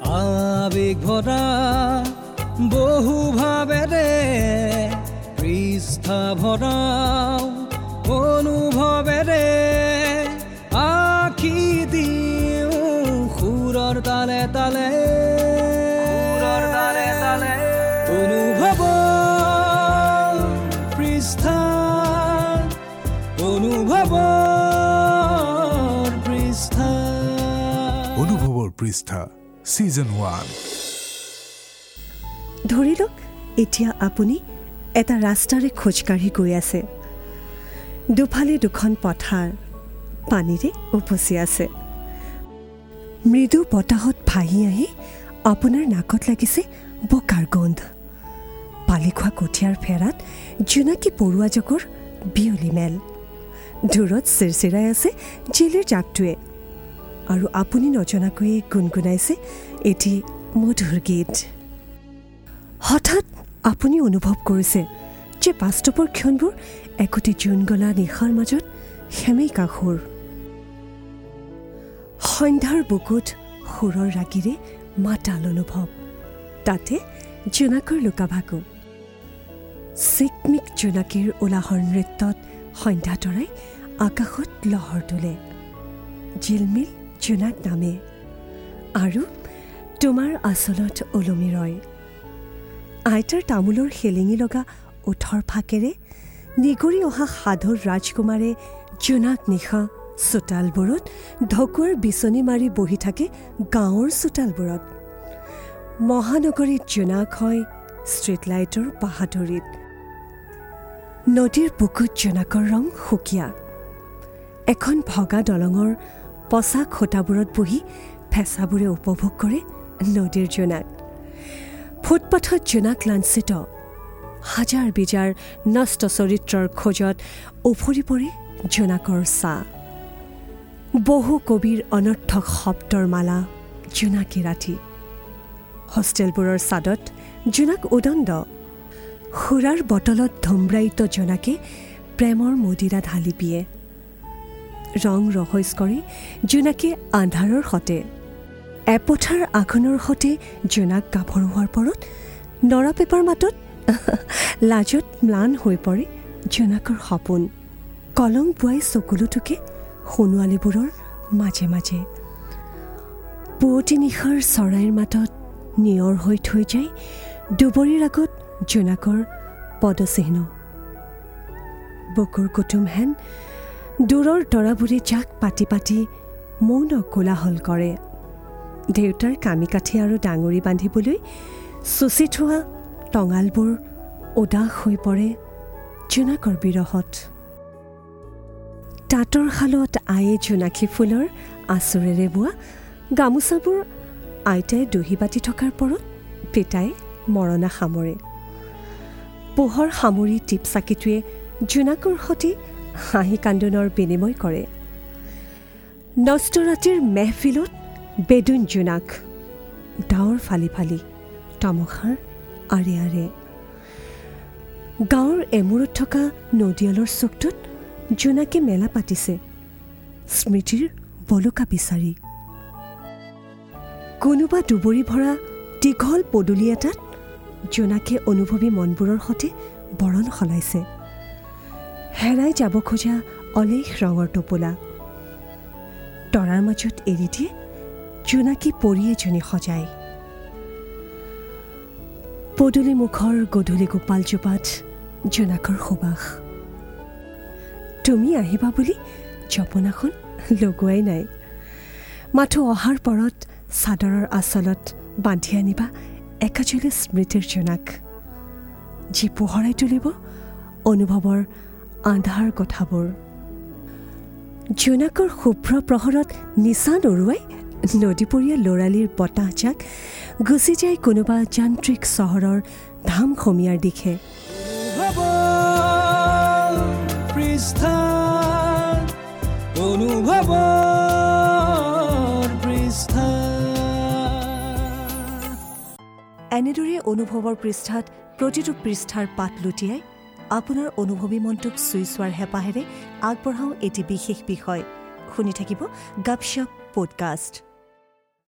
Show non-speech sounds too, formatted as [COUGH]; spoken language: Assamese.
আবেগ ভৰা বহু ভাবেৰে পৃষ্ঠা ভৰাও অনুভৱেৰে আখি দিওঁ সুৰৰ তালে তালে। সুৰৰ তালে তালে। অনুভৱ পৃষ্ঠা অনুভৱ পৃষ্ঠা। অনুভৱৰ পৃষ্ঠা। ছিজন ওৱান ধৰি লওক এতিয়া আপুনি এটা ৰাস্তাৰে খোজকাঢ়ি গৈ আছে। দুফালে দুখন পথাৰ পানীৰে উপচি আছে। মৃদু বতাহত ভাহি আহি আপোনাৰ নাকত লাগিছে বোকাৰ গোন্ধ। পালি খোৱা কঠীয়াৰ ফেৰাত জোনাকী পৰুৱা জগৰ বিয়লি মেল। দূৰত চিৰচিৰাই আছে জিলিৰ জাকটোৱে। আৰু আপুনি নজনাকৈয়ে গুণগুণাইছে এটি মধুৰ গীত। হঠাৎ আপুনি অনুভৱ কৰিছে যে বাস্তৱৰ ক্ষণবোৰ একোটি জোন গলা নিশাৰ মাজত সেমেকা সুৰ সন্ধ্যাৰ বুকুত সুৰৰ ৰাগিৰে মাতাল অনুভৱ। তাতে জোনাকৰ লুকাভাকু। চিকমিক জোনাকীৰ উলাহৰ নৃত্যত সন্ধ্যা তৰাই আকাশত লহৰ তোলে। জিলমিল জোনাক নামে। আৰু তোমাৰ আচলত ওলমি ৰয়। আইতাৰ তামোলৰ খেলেঙি লগা ওঠৰ ফাকেৰে নিগৰি অহা সাধুৰ ৰাজকুমাৰে জোনাক নিশা চোতালবোৰত ঢকুৱাৰ বিচনী মাৰি বহি থাকে গাঁৱৰ চোতালবোৰত। মহানগৰীত জোনাক হয় ষ্ট্ৰীট লাইটৰ বাহাদুৰিত। নদীৰ বুকুত জোনাকৰ ৰং সুকীয়া। এখন ভগা দলঙৰ পচা খুটাবোৰত বহি ফেঁচাবোৰে উপভোগ কৰে নদীৰ জোনাক। ফুটপাথত জোনাক লাঞ্চিত হাজাৰ বিজাৰ নষ্ট চৰিত্ৰৰ খোজত উফৰি পৰে জোনাকৰ চাহ বহু কবিৰ অনৰ্থক শব্দৰ মালা জোনাকী ৰাতি হোষ্টেলবোৰৰ ছাদত জোনাক উদণ্ড। সুৰাৰ বটলত ধুম্ৰায়িত জোনাকে প্ৰেমৰ মদিৰা ঢালি পিয়ে। ৰং ৰহস্য কৰি জোনাকে আন্ধাৰৰ সতে। এপথাৰ আঘোণৰ সতে জোনাক গাভৰু হোৱাৰ পৰত নৰা পেপাৰ মাতত [LAUGHS] লাজত ম্লান হৈ পৰে জোনাকৰ সপোন। কলং বোৱাই চকুলোটোকে সোণোৱালীবোৰৰ মাজে মাজে। পুৱতি নিশাৰ চৰাইৰ মাতত নিয়ৰ হৈ থৈ যায় দুবৰীৰ আগত জোনাকৰ পদচিহ্ন। বকুৰ কুটুম হেন দূৰৰ তৰাবোৰে জাক পাতি পাতি মৌন কোলাহল কৰে। দেউতাৰ কামি কাঠি আৰু ডাঙৰি বান্ধিবলৈ চুচি থোৱা টঙালবোৰ উদাস হৈ পৰে জোনাকৰ বিৰহত। তাঁতৰ শালত আয়ে জোনাকী ফুলৰ আচৰেৰে বোৱা গামোচাবোৰ আইতাই দহি বাতি থকাৰ পৰত পিতাই মৰণা সামৰে। পোহৰ সামৰি টিপ চাকিটোৱে জোনাকৰ সৈতে হাঁহি কান্দোনৰ বিনিময় কৰে। নষ্ট ৰাতিৰ মেহফিলত বেদুন জোনাক। ডাৱৰ ফালি ফালি তামোখাৰ আৰে আৰে। গাঁৱৰ এমূৰত থকা নদীয়ালৰ চুকটোত জোনাকে মেলা পাতিছে। স্মৃতিৰ বলুকা বিচাৰি। কোনোবা দুবৰি ভৰা দীঘল পদূলি এটাত জোনাকে অনুভৱী মনবোৰৰ সৈতে বৰণ সলাইছে। হেৰাই যাব খোজা অলেখ ৰঙৰ টোপোলা। তৰাৰ মাজত এৰি দিয়ে জোনাকী পৰি এজনী সজাই পদূলি মুখৰ গধূলি গোপালজোপাত জোনাকৰ সুবাস। তুমি আহিবা বুলি জপনাখন লগোৱাই নাই। মাথো অহাৰ পৰত চাদৰৰ আচলত বান্ধি আনিবা একাজলি স্মৃতিৰ জোনাক। যি পোহৰাই তুলিব অনুভৱৰ আন্ধাৰ কথাবোৰ। জোনাকৰ শুভ্ৰ প্ৰহৰত নিচা নৰুৱাই নদীপৰীয়া ল'ৰালিৰ বতাহজাক গুচি যায় কোনোবা যান্ত্ৰিক চহৰৰ ধাম সমিয়াৰ দিশে এনেদৰে অনুভৱৰ পৃষ্ঠাত প্ৰতিটো পৃষ্ঠাৰ পাত লুটিয়াই আপোনাৰ অনুভৱী মনটোক চুই চোৱাৰ হেঁপাহেৰে আগবঢ়াওঁ এটি বিশেষ বিষয়। শুনি থাকিব গাপশ্বপ পডকাষ্ট।